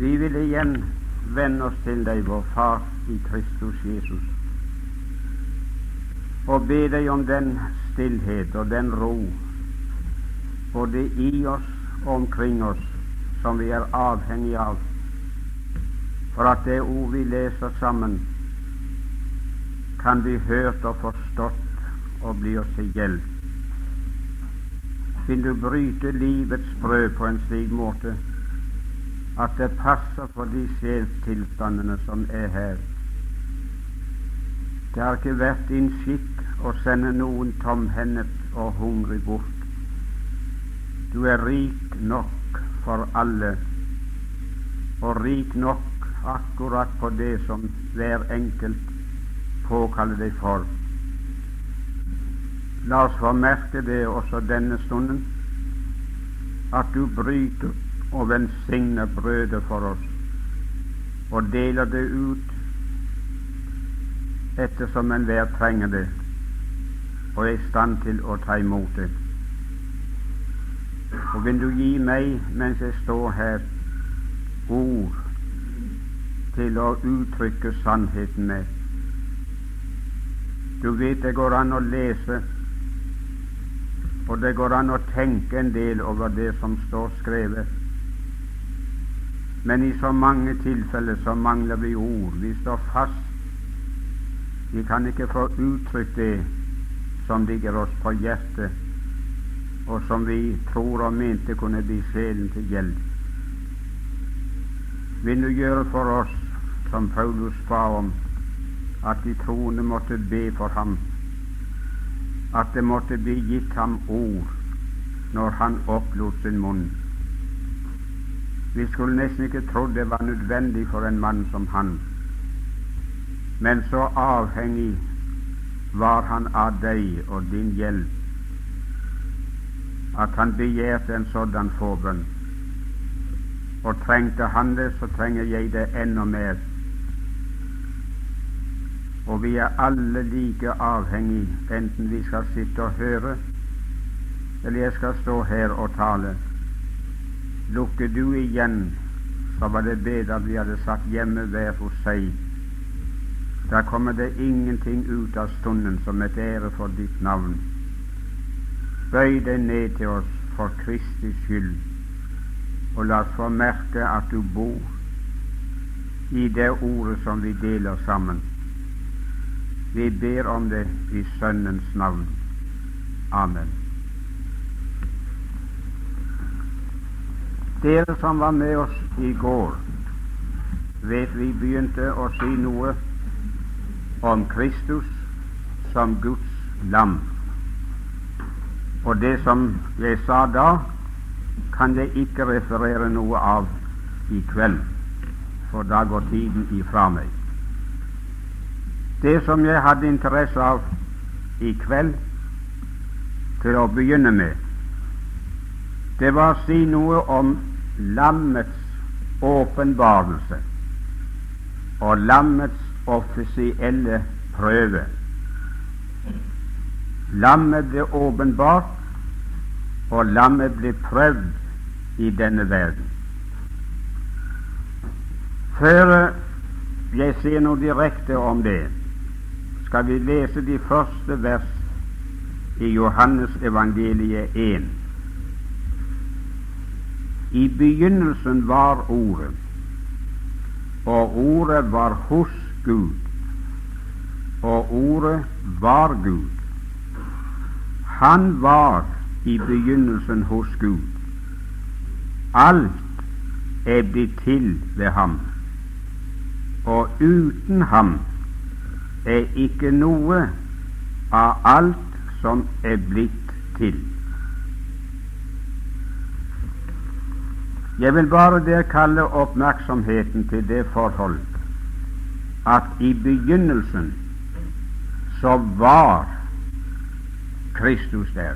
Vi vil igjen vende oss til deg, vår Far i Kristus Jesus, og be deg om den stillhet og den ro, både i oss og omkring oss, som vi er avhengig av, for at det ord vi leser sammen, kan bli hørt og forstått og bli oss til hjelp. Vil du bryte livets brød på en slik måte at det passer for de sjelstilstandene som er her. Det har ikke vært din skikk å sende noen tomhendet og hungrig bort. Du er rik nok for alle, og rik nok akkurat på det som hver enkelt påkaller deg for. La oss få merke det også denne stunden, at du bryter og velsigner brødet for oss og deler det ut ettersom enhver trenger det og er i stand til å ta imot det. Og vil du gi meg, mens jeg står her, ord til å uttrykke sannheten med? Du vet det går an å lese, og det går an å tenke en del over det som står skrevet. Men i så mange tilfeller så mangler vi ord. Vi står fast. Vi kan ikke få uttrykt det som ligger oss på hjertet, og som vi tror og mente kunne bli sjelen til hjelp. Vil du gjøre for oss som Paulus ba om, at de troende måtte be for ham, at det måtte bli gitt ham ord når han opplot sin munn. Vi skulle nesten ikke trodd det var nødvendig for en mann som han. Men så avhengig var han av deg og din hjelp at han begjærte en sådan forbønn. Og trengte han det, så trenger jeg det enda mer. Og vi er alle like avhengige, enten vi skal sitte og høre, eller jeg skal stå her og tale. Lukker du igjen, så var det bedre at vi hadde satt hjemme hver for seg. Da kommer det ingenting ut av stunden som et ære for ditt navn. Bøy deg ned til oss for Kristi skyld, og la oss få merke at du bor i det ordet som vi deler sammen. Vi ber om det i Sønnens navn. Amen. Dere som var med oss i går, vet vi begynte å si noe om Kristus som Guds lam. Og det som jeg sa da, kan jeg ikke referere noe av i kveld, for da går tiden ifra meg. Det som jeg hadde interesse av i kveld, til å begynne med, det var å si noe om lammets åpenbarelse og lammets offisielle prøve. Lammet ble åpenbart, og lammet ble prøvd i denne verden. Før jeg sier noe direkte om det, skal vi lese de første vers i Johannes evangeliet 1. I begynnelsen var Ordet, og Ordet var hos Gud, og Ordet var Gud. Han var i begynnelsen hos Gud. Alt er blitt til ved ham, og uten ham er ikke noe av alt som er blitt til. Jeg vil bare der kalle oppmerksomheten til det forhold at i begynnelsen så var Kristus der.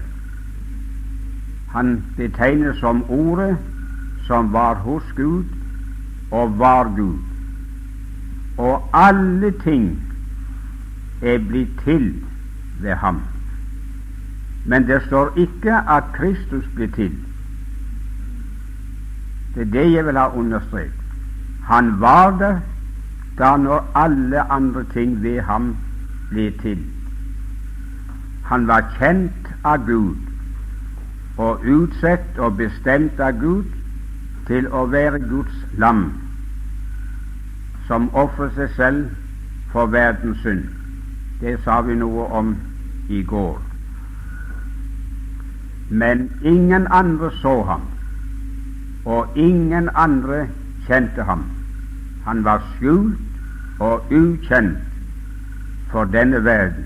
Han betegnes som Ordet som var hos Gud og var Gud. Og alle ting er blitt til ved ham. Men det står ikke at Kristus blir til. Det er det jeg vil ha understreket. Han var der da når alle andre ting ved ham ble til. Han var kjent av Gud og utsett og bestemt av Gud til å være Guds lam, som ofrer seg selv for verdens synd. Det sa vi noe om i går. Men ingen andre så ham, og ingen andre kjente ham. Han var skjult og ukjent for denne verden.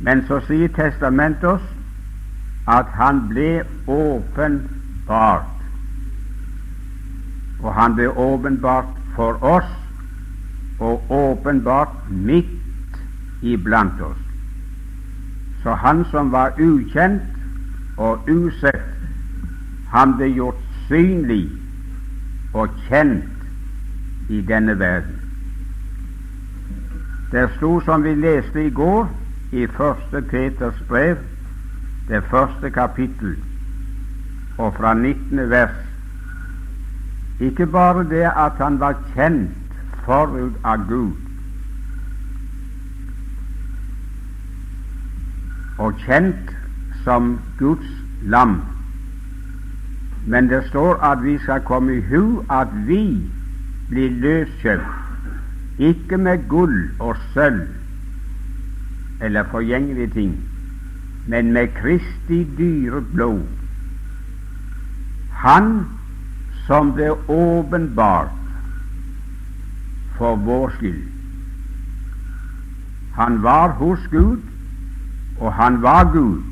Men så sier Testamentet oss at han ble åpenbart. Og han ble åpenbart for oss, og åpenbart midt iblant oss. Så han som var ukjent og usett, han ble gjort synlig og kjent i denne verden. Det sto, som vi leste i går, i Første Peters brev, det første kapittel, og fra 19. vers, ikke bare det at han var kjent forut av Gud, og kjent som Guds lam, men det står at vi skal komme i hu at vi blir løskjøpt, ikke med gull og sølv eller forgjengelige ting, men med Kristi dyre blod. Han som ble åpenbart for vår skyld. Han var hos Gud, og han var Gud.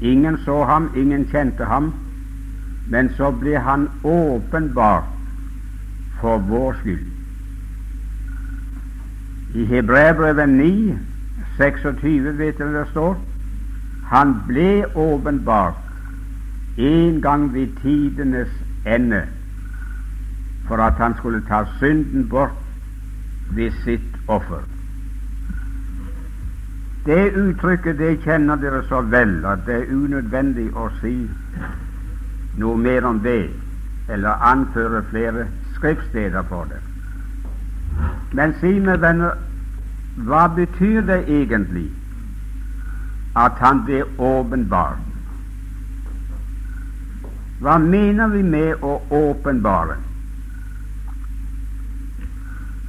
Ingen så ham, ingen kjente ham, men så ble han åpenbart for vår skyld. I Hebreabrevet 9, 26 vet dere det står han ble åpenbart en gang ved tidenes ende for at han skulle ta synden bort ved sitt offer. Det uttrykket det kjenner dere så vel at det er unødvendig å si noe mer om det eller anføre flere skriftsteder for det. Men si meg, venner, hva betyr det egentlig at han ble åpenbar? Hva mener vi med å åpenbare?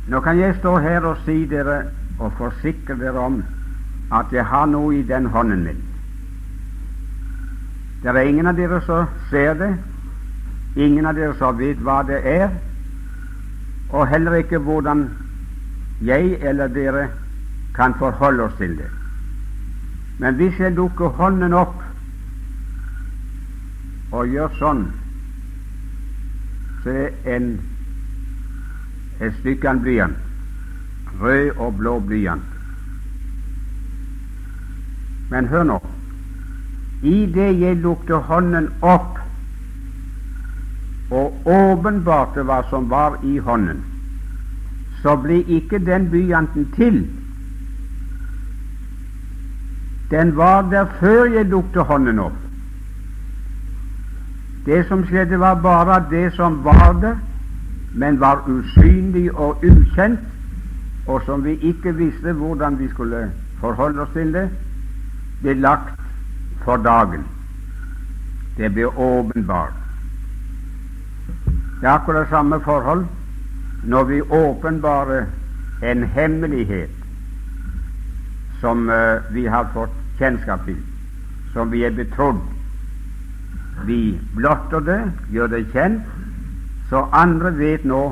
Nå kan jeg stå her og si dere og forsikre dere om at jeg har noe i den hånden min. Det er ingen av dere som ser det, ingen av dere som vet hva det er, og heller ikke hvordan jeg eller dere kan forholde oss til det. Men hvis jeg dukker hånden opp og gjør sånn, så er en, et stykke av blyant, rød og blå blyant. Men hør nå. I det jeg lukte hånden opp og åpenbarte hva som var i hånden, så ble ikke den blyanten til. Den var der før jeg lukte hånden opp. Det som skjedde, var bare det som var der, men var usynlig og ukjent, og som vi ikke visste hvordan vi skulle forholde oss til det, ble lagt for dagen. Det blir åpenbart. Det er akkurat samme forhold når vi åpenbarer en hemmelighet som uh, vi har fått kjennskap til, som vi er betrodd. Vi blotter det, gjør det kjent, så andre vet nå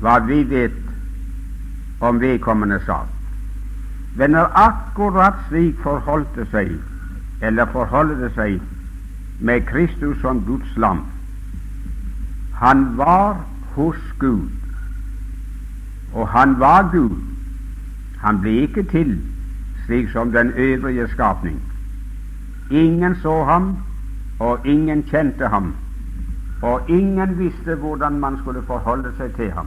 hva vi vet om vedkommende sak. når akkurat slik forholdt det seg, eller forholder det seg, med Kristus som Guds lam. Han var hos Gud og han var Gud. Han ble ikke til slik som den øvrige skapning. Ingen så ham, og ingen kjente ham, og ingen visste hvordan man skulle forholde seg til ham.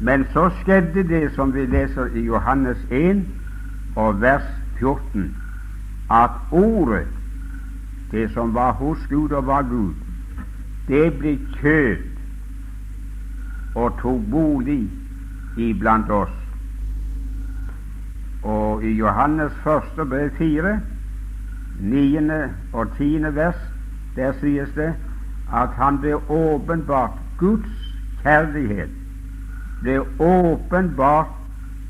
Men så skjedde det som vi leser i Johannes 1 og vers 14, at Ordet, det som var hos Gud og var Gud, det ble kjød og tok bolig iblant oss. Og i Johannes første brev fire, niende og tiende vers, der sies det at han ble åpenbart Guds kjærlighet ble åpenbart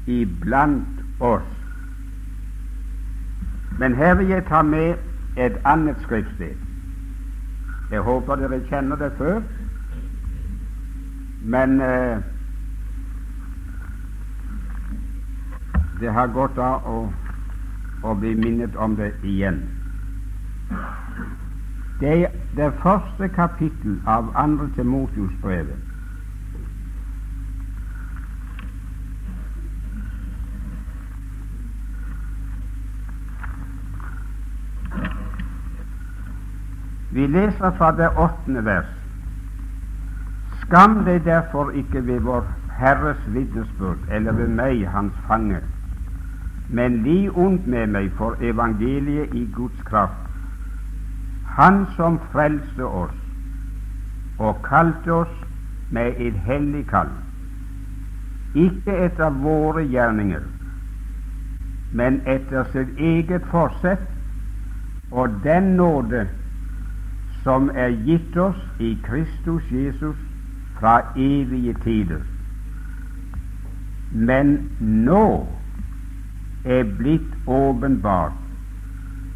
iblant oss. Men her vil jeg ta med et annet skriftsted. Jeg håper dere kjenner det før, men eh, det har gått av å, å, bli minnet om det igjen. Det er det første kapittel av andre Timotius-brevet. Vi leser fra det åttende vers. Skam deg derfor ikke ved vår Herres vitnesbyrd eller ved meg, hans fange, men li ondt med meg for evangeliet i Guds kraft. Han som frelste oss og kalte oss med et hellig kall, ikke etter våre gjerninger, men etter sitt eget forsett og den nåde som er gitt oss i Kristus Jesus fra evige tider, men nå er blitt åpenbart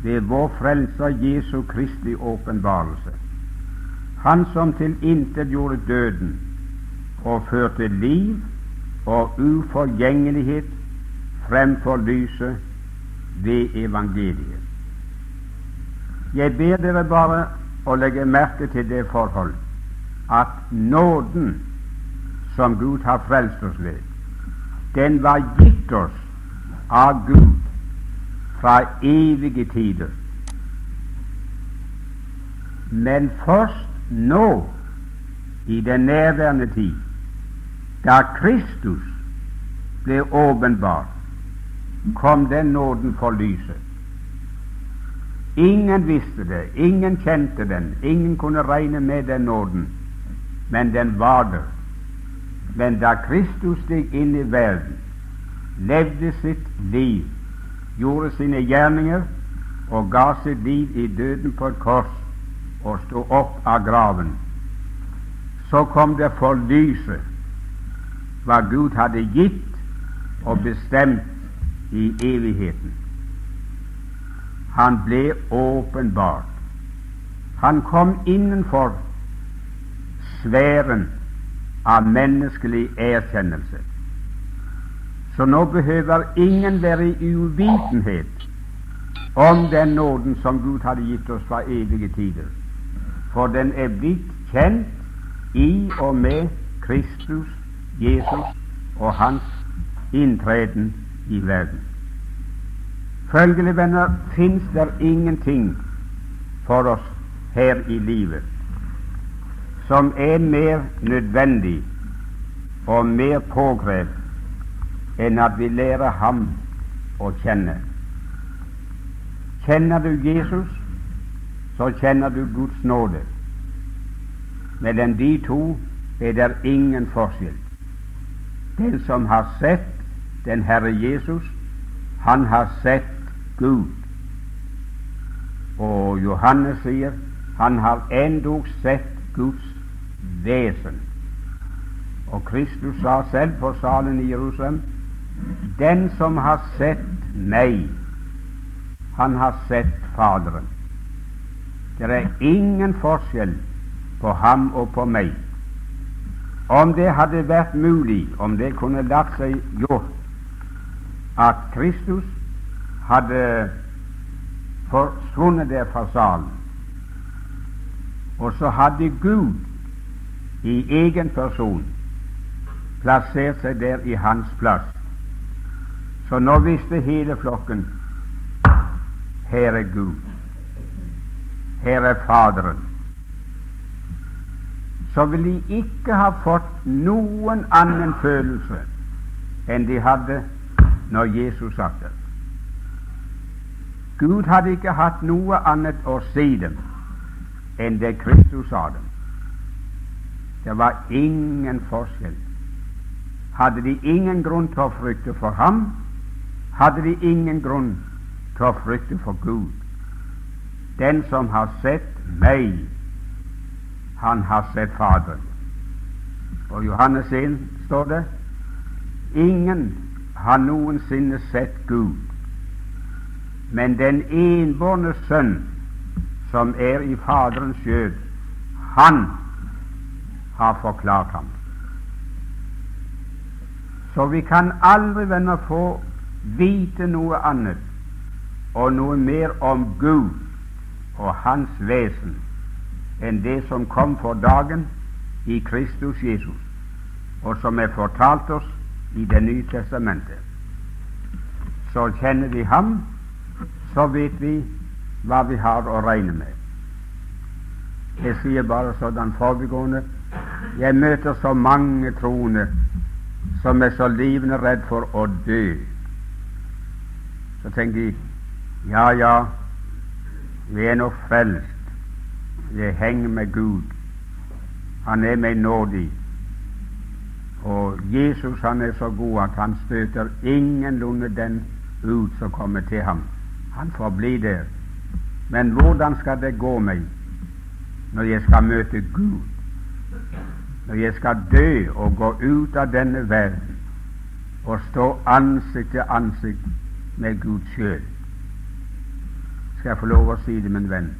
ved vår Frelser Jesu Kristi åpenbarelse. Han som tilintetgjorde døden og førte liv og uforgjengelighet fremfor lyset ved evangeliet. Jeg ber dere bare å legge merke til det forhold at nåden som Gud har frelst oss ved, den var gitt oss av Gud fra evige tider. Men først nå, i den nærværende tid, da Kristus ble åpenbart, kom den nåden for lyset. Ingen visste det, ingen kjente den, ingen kunne regne med den nåden, men den var der. Men da Kristus steg inn i verden, levde sitt liv, gjorde sine gjerninger og ga sitt liv i døden på et kors og sto opp av graven, så kom det for lyset hva Gud hadde gitt og bestemt i evigheten. Han ble åpenbart. Han kom innenfor sfæren av menneskelig erkjennelse. Så nå behøver ingen være i uvitenhet om den nåden som Gud hadde gitt oss fra evige tider, for den er blitt kjent i og med Kristus, Jesus og hans inntreden i verden. Følgelig, venner, fins det ingenting for oss her i livet som er mer nødvendig og mer påkrevd enn at vi lærer ham å kjenne. Kjenner du Jesus, så kjenner du Guds nåde. Mellom de to er det ingen forskjell. Den som har sett den Herre Jesus, han har sett Gud. Og Johannes sier han har endog sett Guds vesen. Og Kristus sa selv på salen i Jerusalem den som har sett meg, han har sett Faderen. Det er ingen forskjell på ham og på meg. Om det hadde vært mulig, om det kunne latt seg gjort, at Kristus hadde forsvunnet der fra salen. Og så hadde Gud i egen person plassert seg der i hans plass. Så nå visste hele flokken her er Gud, her er Faderen. Så ville de ikke ha fått noen annen følelse enn de hadde når Jesus satt der. Gud hadde ikke hatt noe annet å si dem enn det Kristus sa dem. Det var ingen forskjell. Hadde de ingen grunn til å frykte for ham, hadde de ingen grunn til å frykte for Gud. Den som har sett meg, han har sett Faderen. Og Johannes 1 står det ingen har noensinne sett Gud, men den enbårne Sønn, som er i Faderens skjød, han har forklart ham. Så vi kan aldri, venner, få vite noe annet og noe mer om Gud og Hans vesen enn det som kom for dagen i Kristus Jesus, og som er fortalt oss i Det nye testamentet. Så kjenner vi ham, så vet vi hva vi har å regne med. Jeg sier bare sånn forbigående jeg møter så mange troende som er så livende redd for å dø. Så tenker de ja, ja, vi er nå frelst. Jeg henger med Gud. Han er meg nådig. Og Jesus han er så god at han støter ingenlunde den ut som kommer til ham. Han får bli der. Men hvordan skal det gå meg når jeg skal møte Gud? Når jeg skal dø og gå ut av denne verden og stå ansikt til ansikt med Gud sjøl, skal jeg få lov å si det, min venn.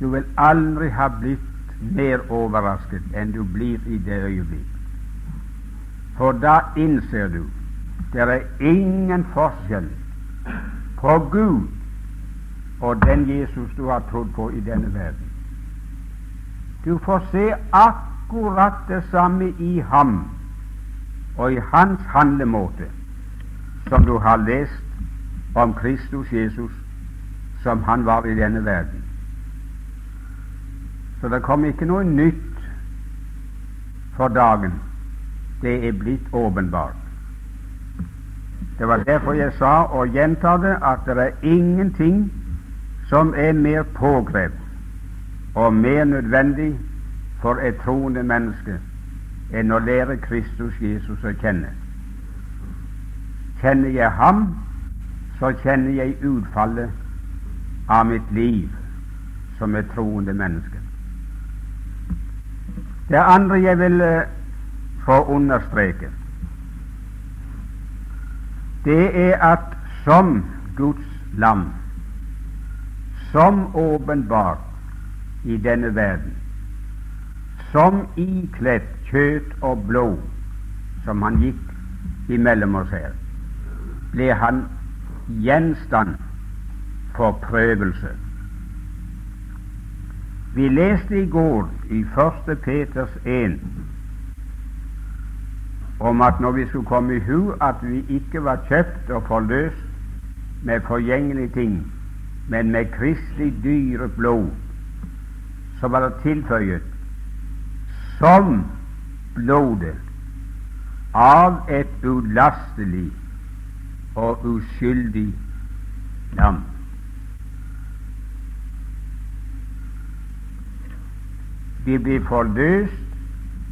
Du vil aldri ha blitt mer overrasket enn du blir i det øyeblikk. For da innser du det er ingen forskjell på Gud og den Jesus du har trodd på i denne verden. Du får se akkurat det samme i ham og i hans handlemåte som du har lest om Kristus Jesus som han var i denne verden. Så det kom ikke noe nytt for dagen. Det er blitt åpenbart. Det var derfor jeg sa, og gjentar det, at det er ingenting som er mer påkrevd og mer nødvendig for et troende menneske enn å lære Kristus Jesus å kjenne. Kjenner jeg ham, så kjenner jeg utfallet av mitt liv som et troende menneske. Det andre jeg vil eh, få understreke, det er at som Guds lam, som åpenbart i denne verden, som ikledd kjøtt og blod, som han gikk imellom oss her, ble han gjenstand for prøvelse. Vi leste i går i 1. Peters 1 om at når vi skulle komme i hu at vi ikke var kjøpt og forløst med forgjengelige ting, men med kristelig dyre blod, så var det tilføyet som blodet av et ulastelig og uskyldig lam. De blir forløst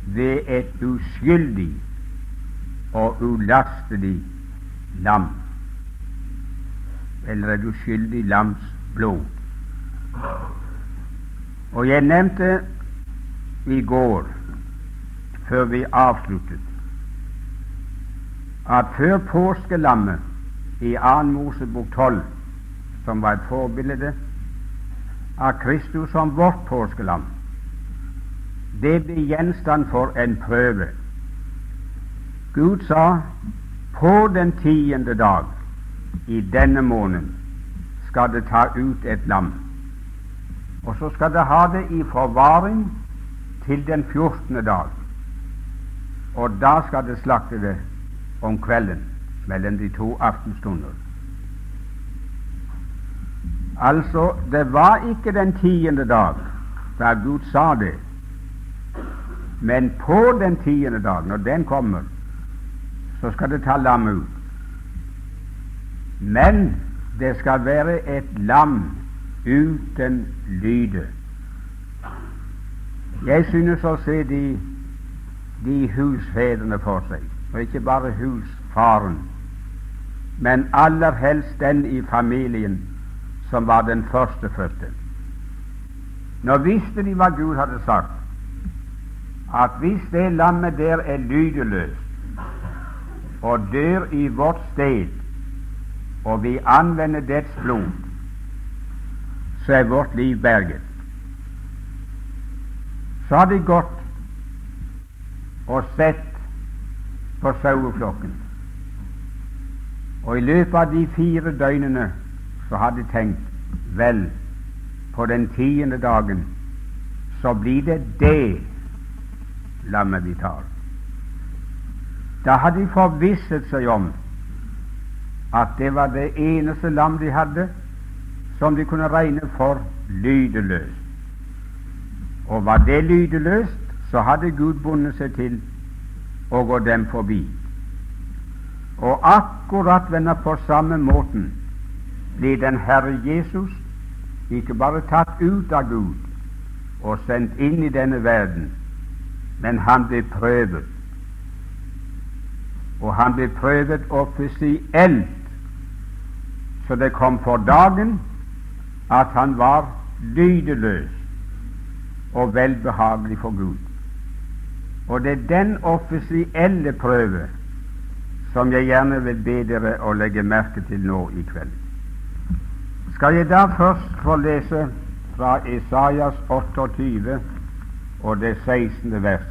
ved et uskyldig og ulastelig lam, eller et uskyldig lams blod. Og jeg nevnte i går, før vi avsluttet, at før påskelammet i 2. Mosebok 12, som var et forbilde av Kristus som vårt påskelam, det ble gjenstand for en prøve. Gud sa på den tiende dag i denne måneden skal det ta ut et lam. Og så skal det ha det i forvaring til den 14. dag. Og da skal det slakte det om kvelden mellom de to aftenstunder. Altså, det var ikke den tiende dag da Gud sa det, men på den tiende dag, når den kommer, så skal det ta lam ut. Men det skal være et lam uten lyde. Jeg synes å se de, de husfedrene for seg, og ikke bare husfaren, men aller helst den i familien som var den førstefødte. Nå visste de hva Gud hadde sagt, at hvis det lammet der er lydeløst og dør i vårt sted, og vi anvender dets blod, så er vårt liv berget. Så har de gått og sett på saueflokken, og i løpet av de fire døgnene så har de tenkt vel, på den tiende dagen så blir det det lammet vi tar. Da hadde de forvisset seg om at det var det eneste lam de hadde som de kunne regne for lydeløst. Og var det lydeløst, så hadde Gud bundet seg til å gå dem forbi. Og akkurat venner, på samme måten blir den Herre Jesus ikke bare tatt ut av Gud og sendt inn i denne verden, men han ble prøvet. Og han ble prøvet offisielt, så det kom for dagen at han var lydeløs og velbehagelig for Gud. Og det er den offisielle prøve som jeg gjerne vil be dere å legge merke til nå i kveld. Skal jeg da først få lese fra Isaias 28 og det 16. vers.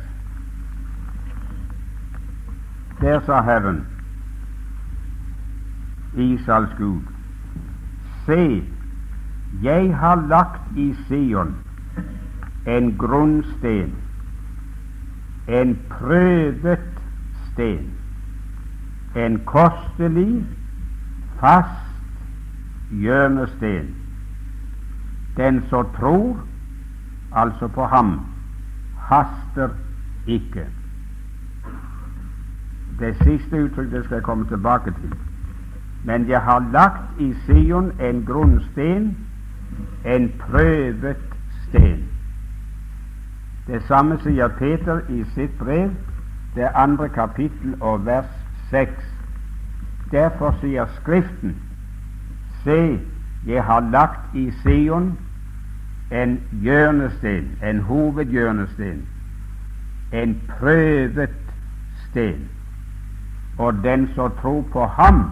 Der sa Herren, Israels Gud, se, jeg har lagt i Sion en grunnsten, en prøvet sten, en kostelig, fast hjørnesten. Den som tror, altså på ham, haster ikke. Det siste uttrykket skal jeg komme tilbake til. Men jeg har lagt i Sion en grunnsten, en prøvet sten. Det samme sier Peter i sitt brev, det andre kapittel og vers seks. Derfor sier Skriften Se, jeg har lagt i Sion en hjørnesten, en hovedhjørnesten, en prøvet sten, og den som tror på ham,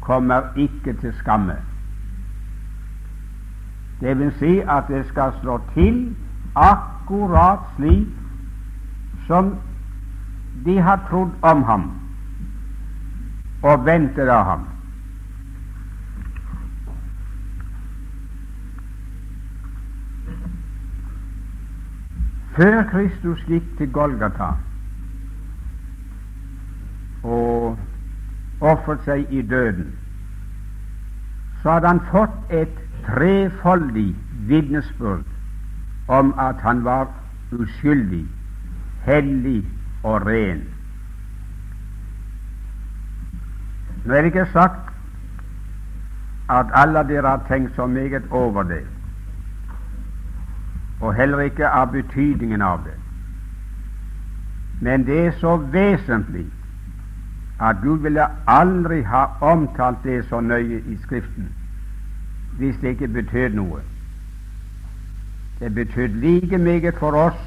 kommer ikke til skamme. Det vil si at det skal slå til akkurat slik som de har trodd om ham og ventet av ham. Før Kristus gikk til Golgata ofret seg i døden, så hadde han fått et trefoldig vitnesbyrd om at han var uskyldig, hellig og ren. Nå er det ikke sagt at alle dere har tenkt så meget over det og heller ikke av betydningen av det. Men det er så vesentlig at Gud ville aldri ha omtalt det så nøye i Skriften hvis det ikke betød noe. Det betød like meget for oss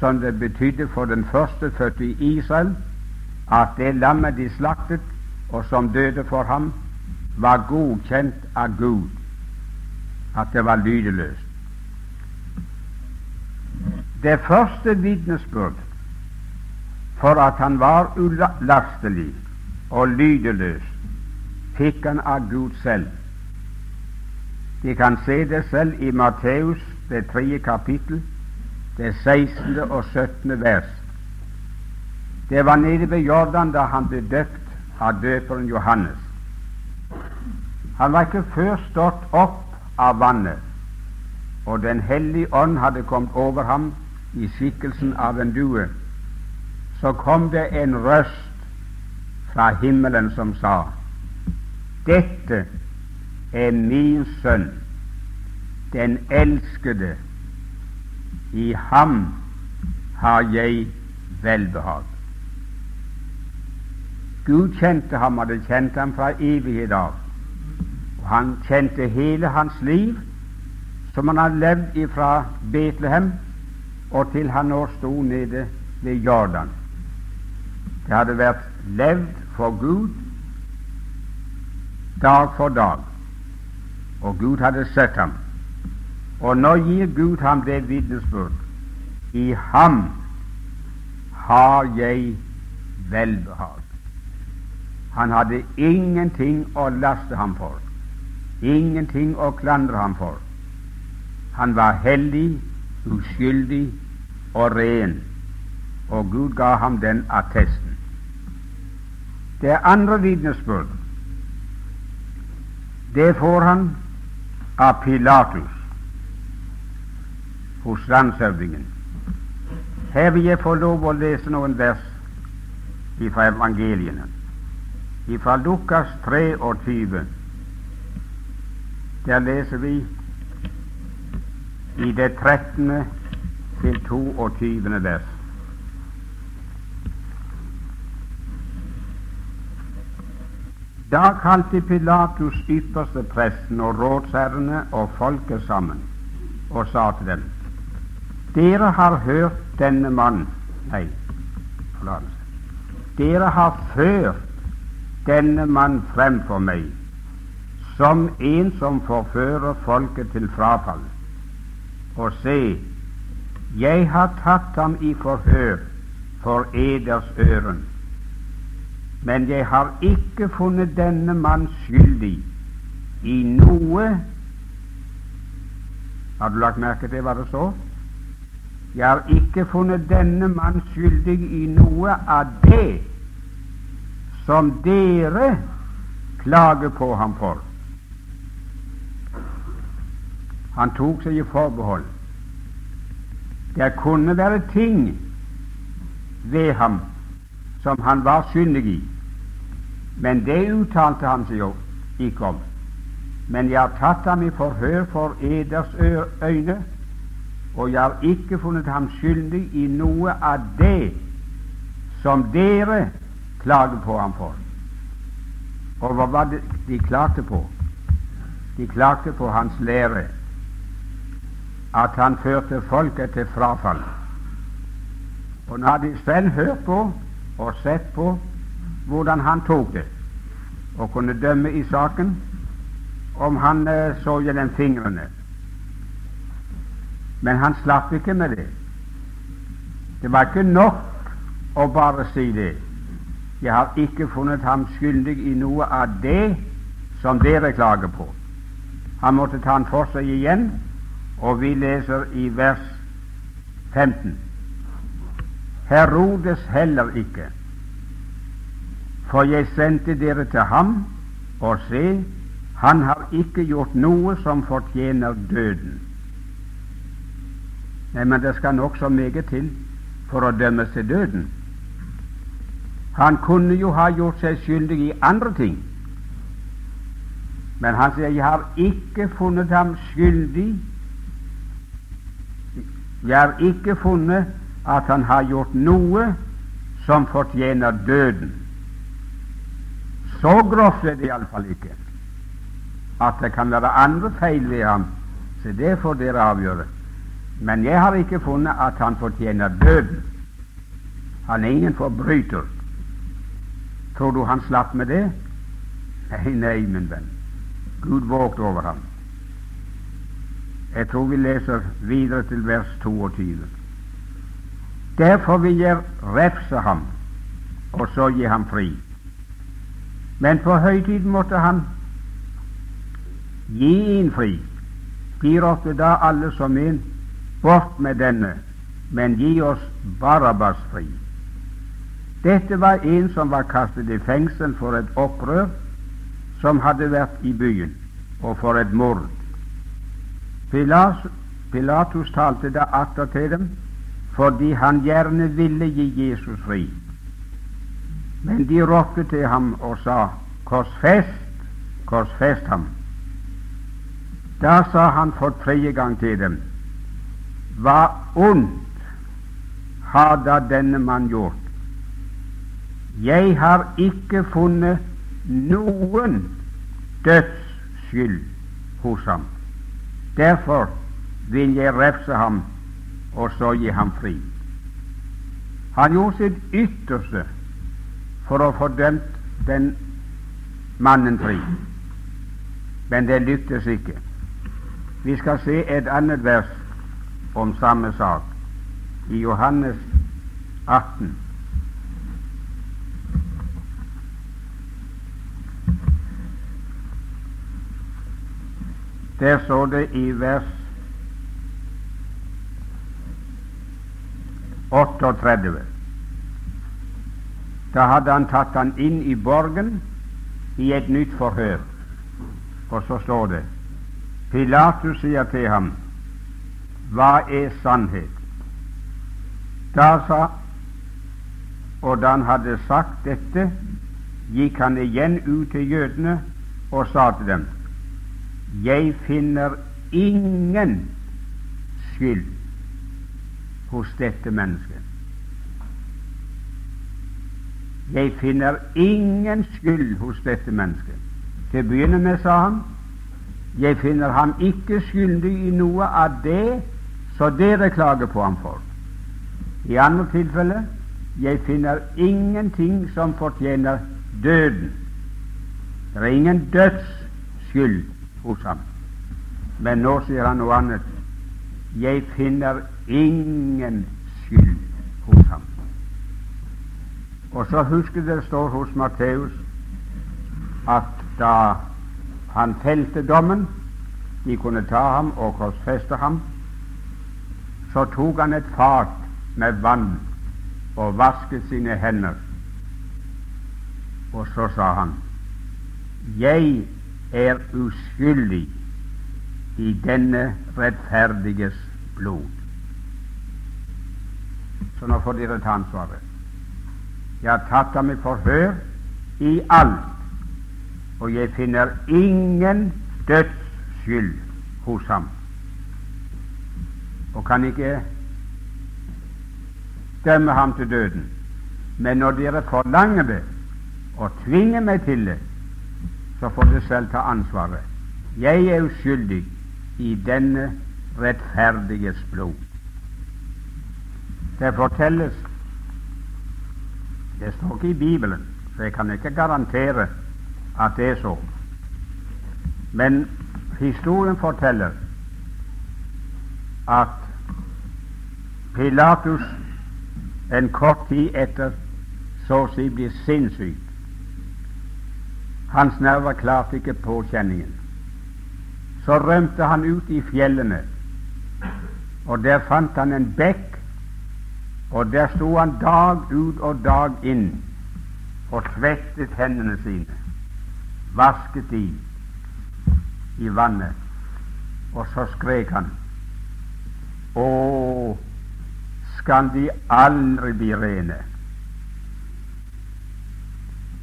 som det betydde for den første fødte i Israel, at det lammet de slaktet, og som døde for ham, var godkjent av Gud, at det var lydeløst. Det første vitnesbyrd for at han var ulastelig og lydeløs, fikk han av Gud selv. De kan se det selv i Matteus, det tredje kapittel, det 16. og 17. vers. Det var nede ved Jordan da han ble døpt av døperen Johannes. Han var ikke før stått opp av vannet, og Den hellige ånd hadde kommet over ham i skikkelsen av en due, så kom det en røst fra himmelen som sa:" Dette er min sønn, den elskede, I ham har jeg velbehag. Gud kjente ham, og det kjente ham fra evighet av. Og han kjente hele hans liv, som han hadde levd ifra Betlehem og til han nå sto nede ved Jordan. Det hadde vært levd for Gud dag for dag, og Gud hadde sett ham. Og nå gir Gud ham det vitnesbyrd. I ham har jeg velbehag. Han hadde ingenting å laste ham for, ingenting å klandre ham for. Han var hellig, uskyldig og ren, og Gud ga ham den attesten. Det andre vitnesbyrd det får han av Pilatus hos landshøvdingen. Her vil jeg få lov å lese noen vers fra evangeliene fra Lukas 23. Der leser vi i det 13. til 22. vers. Da kalte Pilatus ypperste presten og rådsherrene og folket sammen og sa til dem:" Dere har hørt denne mann Nei, forlatelse. Dere har ført denne mann fremfor meg som en som forfører folket til frafall. Og se, jeg har tatt ham i forhør for eders øren, men jeg har ikke funnet denne mann skyldig i noe Har du lagt merke til hva det står? Jeg har ikke funnet denne mann skyldig i noe av det som dere klager på ham for. Han tok seg i forbehold. Det kunne være ting ved ham som han var skyldig i, men det uttalte han seg jo ikke om. Men jeg har tatt ham i forhør for eders øyne, og jeg har ikke funnet ham skyldig i noe av det som dere klager på ham for. Og hva var det de klagde på? De klagde på hans lære, at han førte folket til frafall. Og nå har de selv hørt på og sett på hvordan han tok det, og kunne dømme i saken om han eh, så gjennom fingrene. Men han slapp ikke med det. Det var ikke nok å bare si det. Jeg har ikke funnet ham skyldig i noe av det som dere klager på. Han måtte ta han for seg igjen, og vi leser i vers 15. Herodes heller ikke, for jeg sendte dere til ham, og se, han har ikke gjort noe som fortjener døden. Nei, men det skal nokså meget til for å dømmes til døden. Han kunne jo ha gjort seg skyldig i andre ting, men han sier 'Jeg har ikke funnet ham skyldig'. Jeg har ikke funnet at han har gjort noe som fortjener døden. Så grovt er det iallfall ikke. At det kan være andre feil ved ham, så det får dere avgjøre. Men jeg har ikke funnet at han fortjener døden. Han er ingen forbryter. Tror du han slapp med det? Nei, nei, min venn. Gud vågte over ham. Jeg tror vi leser videre til vers 22. Derfor vil jeg refse ham, og så gi ham fri. Men på høytiden måtte han gi en fri. Gir oss da alle som en, bort med denne, men gi oss Barabbas fri. Dette var en som var kastet i fengsel for et opprør som hadde vært i byen, og for et mord. Pilatus talte da atter til dem fordi han gjerne ville gi Jesus fri. Men de ropte til ham og sa, Korsfest, korsfest ham. Da sa han for tredje gang til dem, hva ondt har da denne mann gjort? Jeg har ikke funnet noen dødsskyld hos ham. Derfor vil jeg refse ham og så gi ham fri. Han gjorde sitt ytterste for å få dømt den mannen fri, men det lyktes ikke. Vi skal se et annet vers om samme sak i Johannes 18. Der står det i vers 38. Da hadde han tatt han inn i borgen i et nytt forhør. Og så står det Pilatus sier til ham, Hva er sannhet? Da sa Og da han hadde sagt dette, gikk han igjen ut til jødene og sa til dem, Jeg finner ingen skyld hos dette mennesket. Jeg finner ingen skyld hos dette mennesket. Til å begynne med, sa han, jeg finner ham ikke skyldig i noe av det så dere klager på ham for. I andre tilfelle jeg finner ingenting som fortjener døden. Det er ingen dødsskyld hos ham. Men nå sier han noe annet. Jeg finner ingen skyld. Og så husker det står hos Matteus at da han felte dommen, de kunne ta ham og korsfeste ham, så tok han et fat med vann og vasket sine hender. Og så sa han, Jeg er uskyldig i denne rettferdiges blod. Så nå får dere ta ansvaret. Jeg har tatt ham i forhør i alt, og jeg finner ingen dødsskyld hos ham, og kan ikke dømme ham til døden. Men når dere forlanger det og tvinger meg til det, så får dere selv ta ansvaret. Jeg er uskyldig i denne rettferdiges blod. Det fortelles Det står ikke i Bibelen, så jeg kan ikke garantere at det er så. Men historien forteller at Pilatus en kort tid etter så å si blir sinnssyk. Hans nerver klarte ikke påkjenningen. Så rømte han ut i fjellene, og der fant han en bekk og der sto han dag ut og dag inn og svettet hendene sine, vasket de i vannet, og så skrek han Å, skal de aldri bli rene?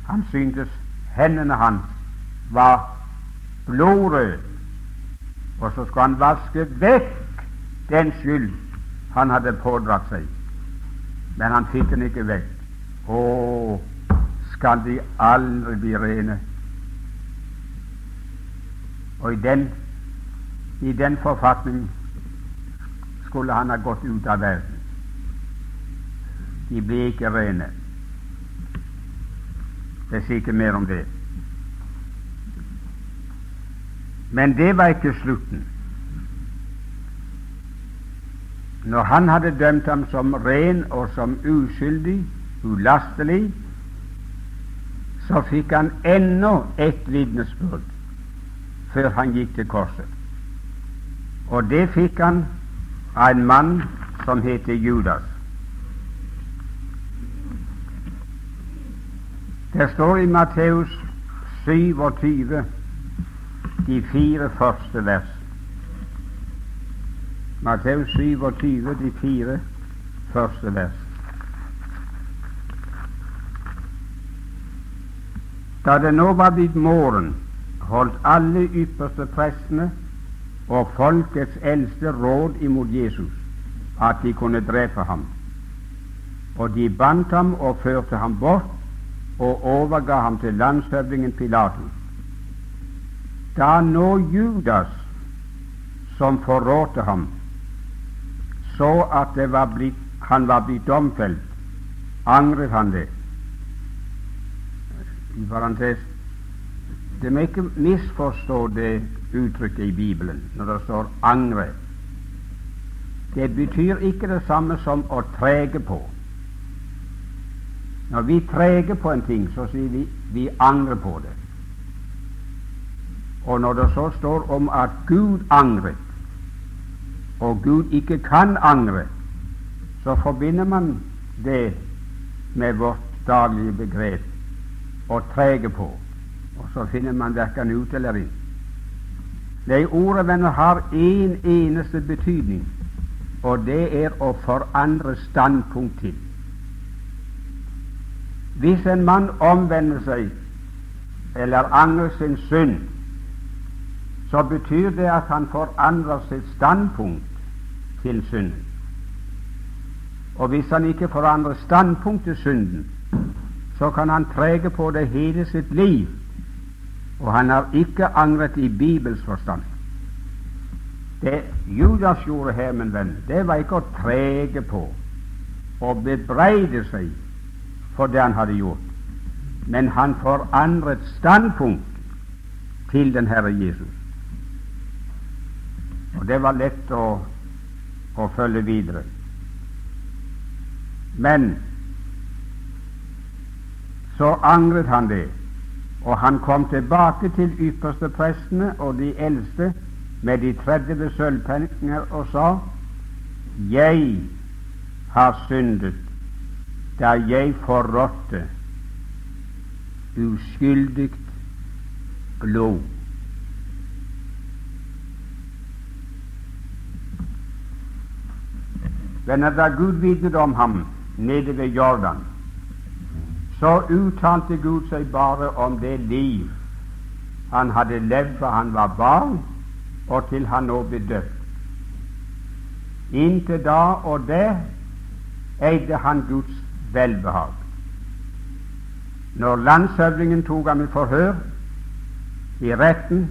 Han syntes hendene hans var blodrøde, og så skulle han vaske vekk den skyld han hadde pådratt seg men han fikk den ikke vekk. Å, skal de aldri bli rene? Og i den, i den forfatning skulle han ha gått ut av verden. De ble ikke rene. Det sier ikke mer om det. Men det var ikke slutten. Når han hadde dømt ham som ren og som uskyldig, ulastelig, så fikk han ennå et vitnesbyrd før han gikk til korset. Og det fikk han av en mann som heter Judas. Det står i Matteus 27 de fire første vers. Matteus 27, de fire første vers. Da det nå var blitt morgen, holdt alle ypperste prestene og folkets eldste råd imot Jesus at de kunne drepe ham. Og de bandt ham og førte ham bort og overga ham til landshøvdingen Pilatus. Da nå Judas, som forrådte ham, så at var blitt, han var blitt domfelt, angret han det. I parentes Det må ikke misforstå det uttrykket i Bibelen når det står 'angre'. Det betyr ikke det samme som å trege på. Når vi treger på en ting, så sier vi vi angrer på det. Og når det så står om at Gud angret, og Gud ikke kan angre, så forbinder man det med vårt daglige begrep å trege på, og så finner man verken ut eller inn. Nei, ordet, venner, har én en eneste betydning, og det er å forandre standpunkt til. Hvis en mann omvender seg eller angrer sin synd, så betyr det at han forandrer sitt standpunkt til synden. Og hvis han ikke forandrer standpunkt til synden, så kan han trege på det hele sitt liv, og han har ikke angret i Bibels forstand. Det Judas gjorde her, min venn, det var ikke å trege på og bebreide seg for det han hadde gjort, men han forandret standpunkt til den Herre Jesus. Og det var lett å, å følge videre. Men så angret han det, og han kom tilbake til ypperste prestene og de eldste med de 30 sølvpenninger og sa:" Jeg har syndet da jeg forrådte uskyldig blod. Venner, da Gud vitnet om ham nede ved Jordan, så uttalte Gud seg bare om det liv han hadde levd fra han var barn, og til han nå ble døpt. Inntil da og det eide han Guds velbehag. Når landshøvdingen tok ham i forhør i retten,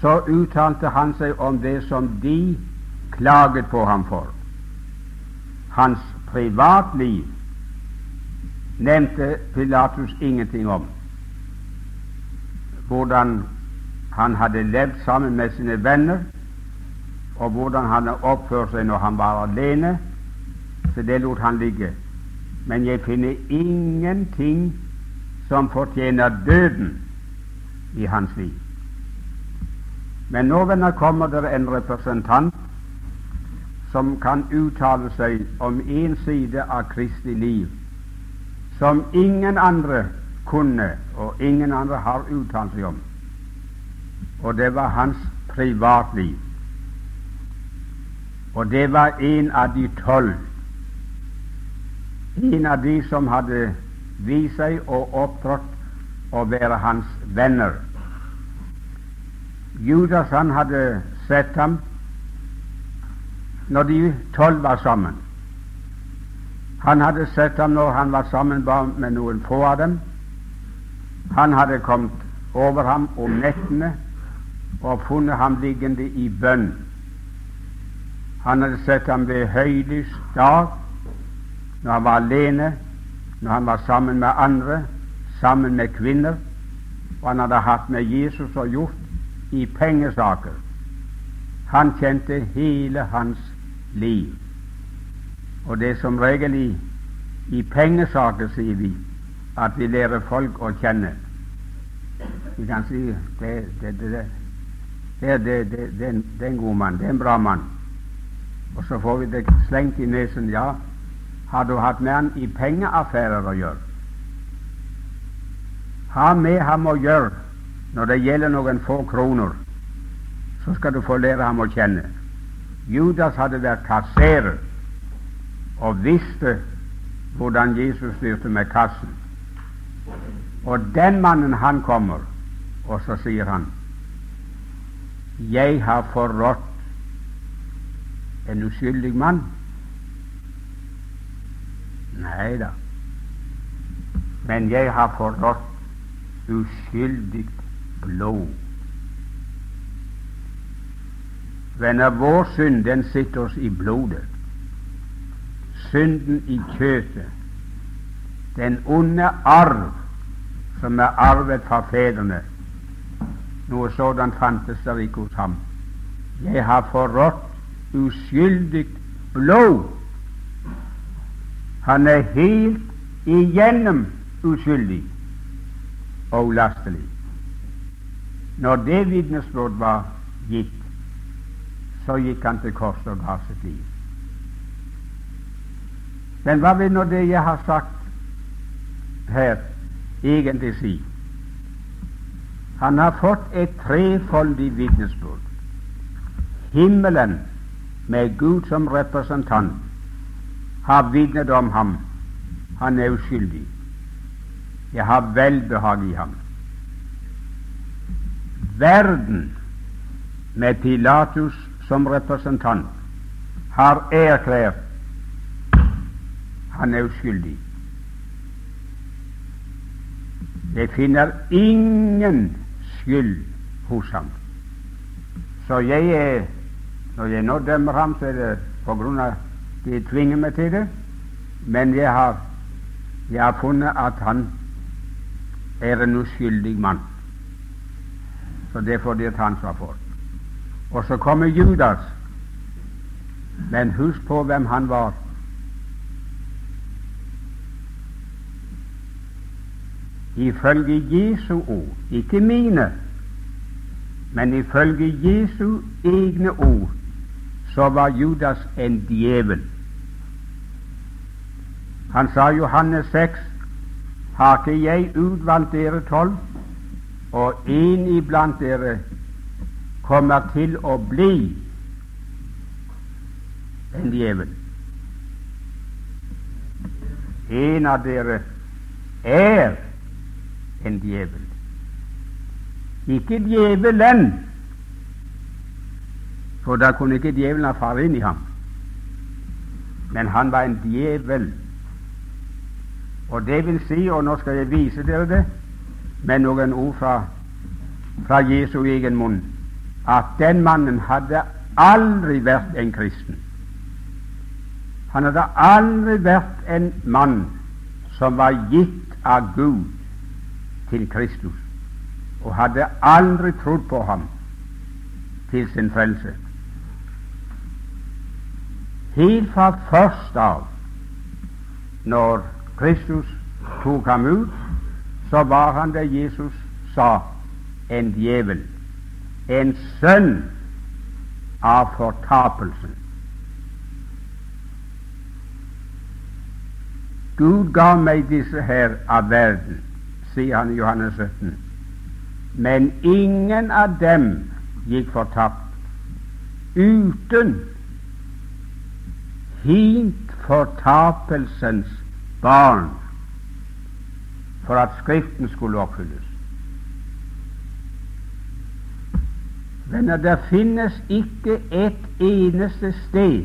så uttalte han seg om det som de klaget på ham for. Hans privatliv nevnte Pilatus ingenting om. Hvordan han hadde levd sammen med sine venner, og hvordan han hadde oppført seg når han var alene, så det lot han ligge. Men jeg finner ingenting som fortjener døden i hans liv. Men nå venner, kommer det en representant som kan uttale seg om en side av Kristi liv som ingen andre kunne, og ingen andre har uttalt seg om, og det var hans privatliv. Og det var en av de tolv en av de som hadde vist seg og opptrådt å være hans venner. Judas han hadde sett ham når de tolv var sammen. Han hadde sett ham når han var sammen med noen få av dem. Han hadde kommet over ham om nettene og funnet ham liggende i bønn. Han hadde sett ham ved høylys dag når han var alene, når han var sammen med andre, sammen med kvinner, og han hadde hatt med Jesus og gjort i pengesaker. Han kjente hele hans liv. Og det er som regel i, i pengesaker, sier vi, at vi lærer folk å kjenne. Vi kan si det, det, det, det, det, er en god mann, det er en bra mann. Og så får vi det slengt i nesen. Ja, har du hatt med han i pengeaffærer å gjøre? Ha med ham å gjøre når det gjelder noen få kroner, så skal du få lære ham å kjenne. Judas hadde vært kasserer og visste hvordan Jesus styrte med kassen. Og den mannen, han kommer, og så sier han Jeg har forrådt en uskyldig mann Nei da. Men jeg har forrådt uskyldig blod. Venner, vår synd den sitter oss i blodet. Synden i kjøtet. Den onde arv som er arvet fra fedrene. Noe sådant fantes der ikke hos ham. Jeg har forrådt uskyldig blod. Han er helt igjennom uskyldig og ulastelig. Når det vitnesbyrd var gitt, så gikk han til korset og ga sitt liv. Men hva vil nå det jeg har sagt her, egentlig si? Han har fått et trefoldig vitnesbyrd. Himmelen, med Gud som representant, har vitnet om ham. Han er uskyldig. Jeg har velbehag i ham. Verden, med Pilatus som representant, har erklært han er uskyldig. Jeg finner ingen skyld hos ham. Så jeg er, når jeg nå dømmer ham, så er det på grunn av de tvinger meg til det, men jeg har, jeg har funnet at han er en uskyldig mann. Så det får de ta ansvar for. Og så kommer Judas. Men husk på hvem han var. Ifølge Jesu ord, ikke mine, men ifølge Jesu egne ord, så var Judas en djevel. Han sa Johannes 6, har ikke jeg utvalgt dere tolv, og en iblant dere kommer til å bli en djevel. En av dere er en djevel. Ikke djevelen, for da kunne ikke djevelen ha fart inn i ham. Men han var en djevel. Og det vil si, og nå skal jeg vise dere det med noen ord fra, fra Jesu egen munn at den mannen hadde aldri vært en kristen. Han hadde aldri vært en mann som var gitt av Gud til Kristus, og hadde aldri trodd på ham til sin frelse. Helt fra først av, når Kristus tok ham ut, så var han det Jesus sa, en djevel en sønn av fortapelsen. Gud ga meg disse her av verden, sier han i Johannes 17, men ingen av dem gikk fortapt uten hint fortapelsens barn, for at Skriften skulle oppfylles. Venner, det finnes ikke et eneste sted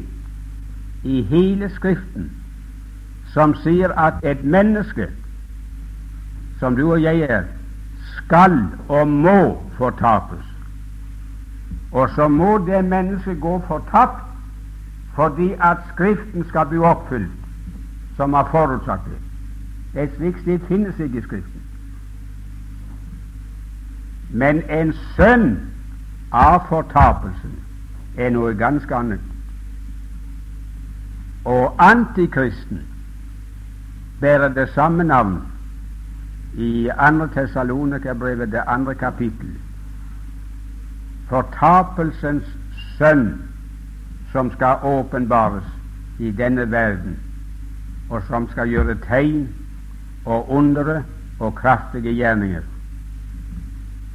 i hele Skriften som sier at et menneske, som du og jeg er, skal og må fortapes. Og så må det mennesket gå fortapt fordi at Skriften skal bli oppfylt, som har forutsatt det. Et slikt sted finnes ikke i Skriften. Men en sønn av fortapelsen er noe ganske annet. Og antikristen bærer det samme navn i 2. Tessalonikerbrevet, det andre kapittel. Fortapelsens sønn som skal åpenbares i denne verden, og som skal gjøre tegn og undere og kraftige gjerninger.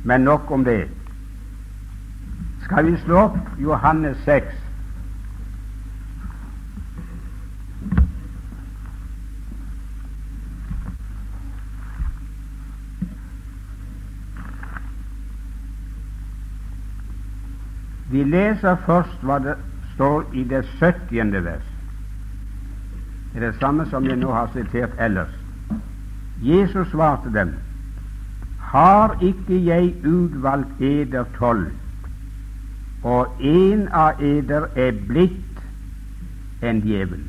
Men nok om det. Skal vi slå opp Johannes 6? Vi leser først hva det står i det 70. vers. Det er det samme som jeg nå har sitert ellers. Jesus svarte dem, Har ikke jeg utvalgt eder tolv, og en av eder er blitt en djevel?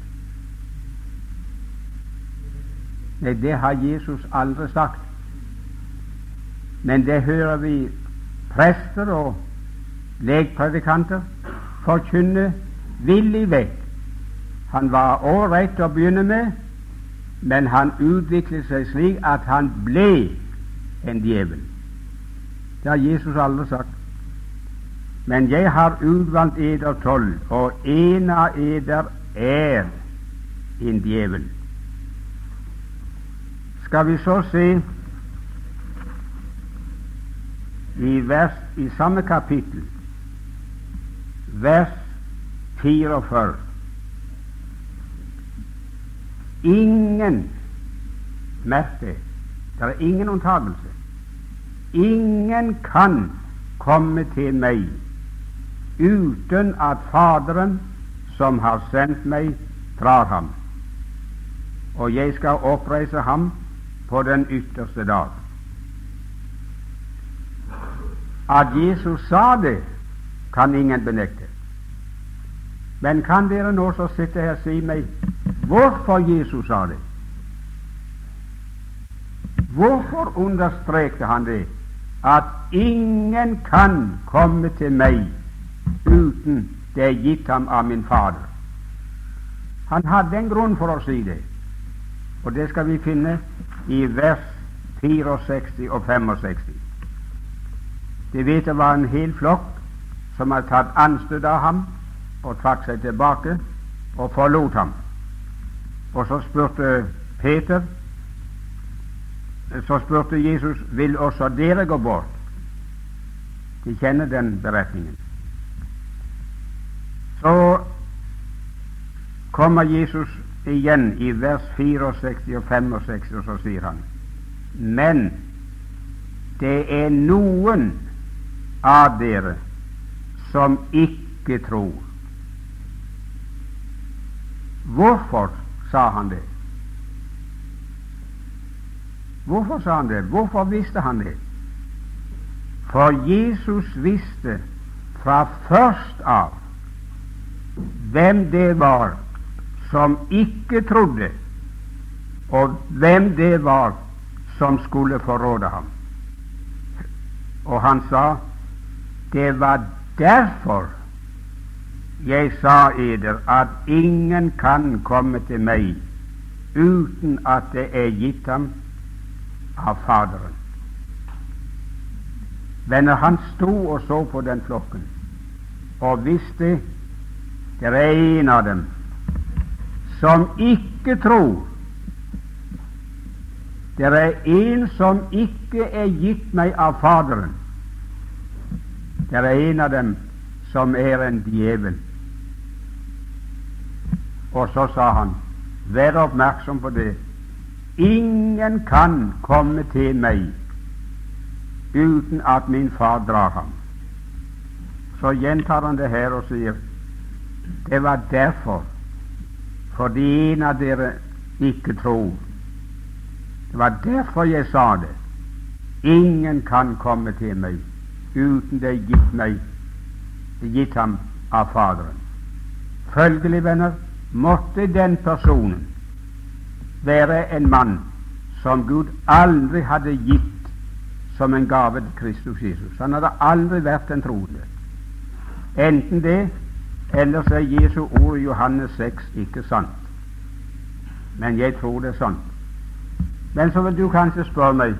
Nei, det har Jesus aldri sagt. Men det hører vi prester og legpredikanter forkynne villig vekk. Han var ålreit å begynne med, men han utviklet seg slik at han ble en djevel. Det har Jesus aldri sagt. Men jeg har utvalgt eder tolv, og en av eder er en djevel. Skal vi så se i, vers, i samme kapittel, vers 44 Ingen Merk det, er ingen unntakelse. Ingen kan komme til meg uten at Faderen, som har sendt meg, drar ham, og jeg skal oppreise ham på den ytterste dag. At Jesus sa det, kan ingen benekte. Men kan dere nå som sitter her si meg hvorfor Jesus sa det? Hvorfor understrekte han det? At ingen kan komme til meg uten det er gitt ham av min Fader. Han hadde en grunn for å si det, og det skal vi finne i vers 64 og 65. De vet det var en hel flokk som hadde tatt anstøt av ham og trakk seg tilbake og forlot ham. Og så spurte Peter så spurte Jesus vil også dere gå bort. De kjenner den beretningen. Så kommer Jesus igjen i vers 64 og 65, og så sier han Men det er noen av dere som ikke tror. Hvorfor sa han det? Hvorfor sa han det? Hvorfor visste han det? For Jesus visste fra først av hvem det var som ikke trodde, og hvem det var som skulle forråde ham. Og han sa det var derfor jeg sa eder at ingen kan komme til meg uten at det er gitt ham av Faderen. Venner, han sto og så på den flokken og visste det er en av dem som ikke tror. Det er en som ikke er gitt meg av Faderen. Det er en av dem som er en djevel. Og så sa han, vær oppmerksom på det, ingen kan komme til meg uten at min far drar ham. Så gjentar han det her og sier, det var derfor, fordi en av dere ikke tror. Det var derfor jeg sa det. Ingen kan komme til meg uten det er gitt meg, gitt ham av Faderen. Følgelig, venner, måtte den personen være en mann som Gud aldri hadde gitt som en gave til Kristus Jesus. Han hadde aldri vært en troende. Enten det, ellers er Jesu ord i Johannes 6 ikke sant. Men jeg tror det er sant. Men så vil du kanskje spørre meg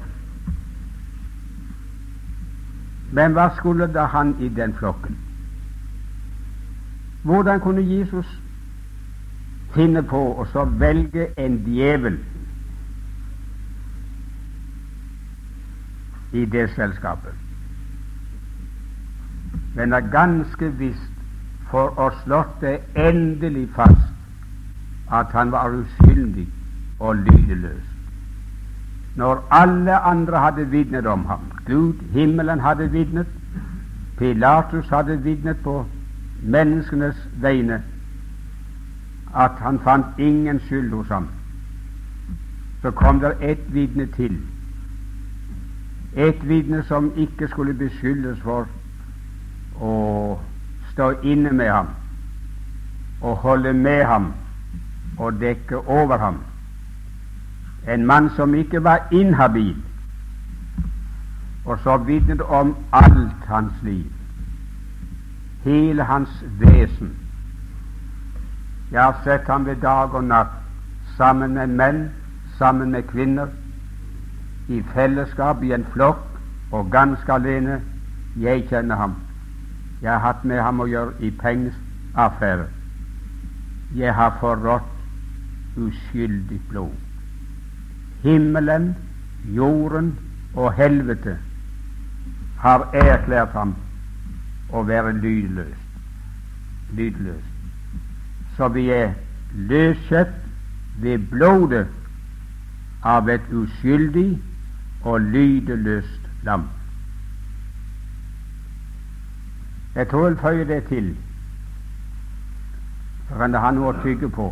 Men hva skulle da han i den flokken? Hvordan kunne Jesus finne på å så velge en djevel i det selskapet? Men er ganske visst for å slått det endelig fast at han var uskyldig og lydeløs. Når alle andre hadde vitnet om ham Gud, himmelen, hadde vitnet, Pilatus hadde vitnet på menneskenes vegne at han fant ingen skyld hos ham. Så kom det ett vitne til, et vitne som ikke skulle beskyldes for å stå inne med ham og holde med ham og dekke over ham. En mann som ikke var inhabil, og så vitnet om alt hans liv, hele hans vesen. Jeg har sett ham ved dag og natt, sammen med menn, sammen med kvinner, i fellesskap, i en flokk, og ganske alene. Jeg kjenner ham. Jeg har hatt med ham å gjøre i pengeaffærer. Jeg har forrådt uskyldig blod. Himmelen, jorden og helvete har erklært ham å være lydløs. lydløs. Så vi er løskjøpt ved blodet av et uskyldig og lydeløst lam. Jeg tror jeg føyer det til, så kan det ha noe å tygge på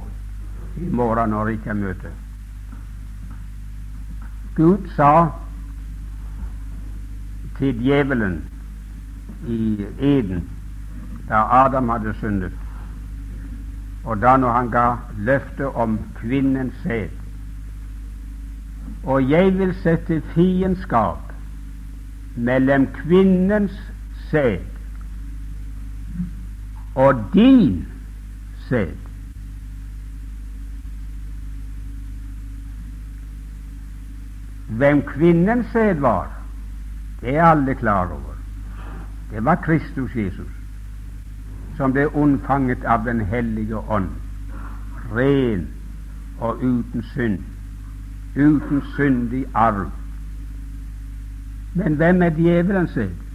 i morgen når det ikke er møte. Gud sa til djevelen i Eden da Adam hadde syndet, og da når han ga løftet om kvinnens sæd Og jeg vil sette fiendskap mellom kvinnens sæd og din sæd. Hvem kvinnens sæd var, det er alle klar over. Det var Kristus Jesus, som ble unnfanget av Den hellige ånd, ren og uten synd, uten syndig arv. Men hvem er djevelens sæd?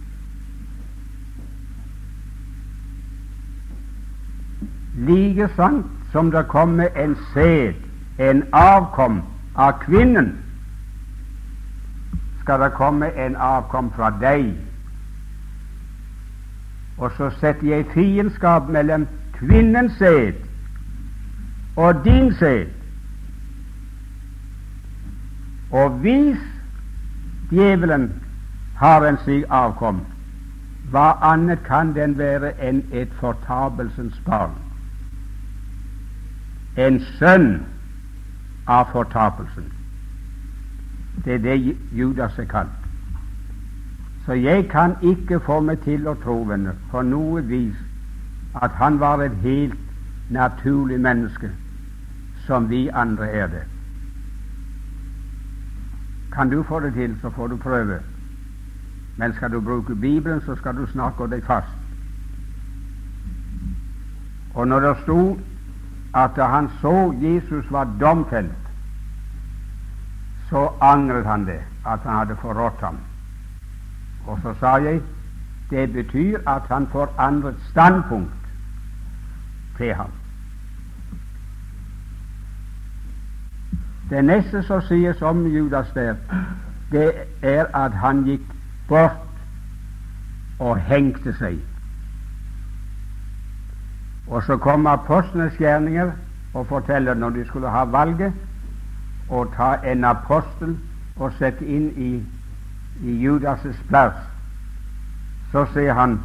Like sant som det kommer en sæd, en avkom av kvinnen, skal det komme en avkom fra deg. Og så setter jeg fiendskap mellom kvinnens sæd og din sæd. Og hvis djevelen har en slik avkom, hva annet kan den være enn et fortapelsens barn? En sønn av fortapelsen. Det er det Judas er kalt. Så jeg kan ikke få meg til å tro, venner, på noe vis at han var et helt naturlig menneske, som vi andre er det. Kan du få det til, så får du prøve. Men skal du bruke Bibelen, så skal du snakke deg fast. Og når det sto at da han så Jesus var domfelt, så angret han det, at han hadde forrådt ham. Og så sa jeg det betyr at han forandret standpunkt til ham. Det neste som sies om Judas der, det er at han gikk bort og hengte seg. Og så kom apostlenes gjerninger og forteller når de skulle ha valget å ta en apostel og sette inn i, i Judas' plass. Så sier han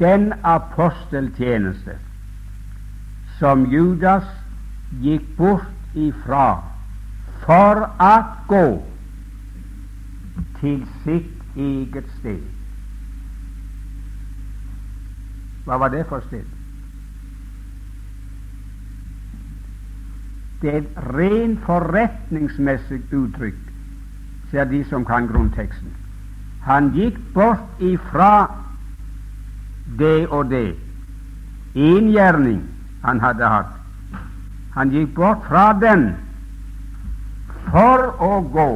den aposteltjeneste som Judas gikk bort ifra for å gå til sitt eget sted Hva var det for sted? Det er et rent forretningsmessig uttrykk, sier de som kan grunnteksten. Han gikk bort ifra det og det, én gjerning han hadde hatt. Han gikk bort fra den for å gå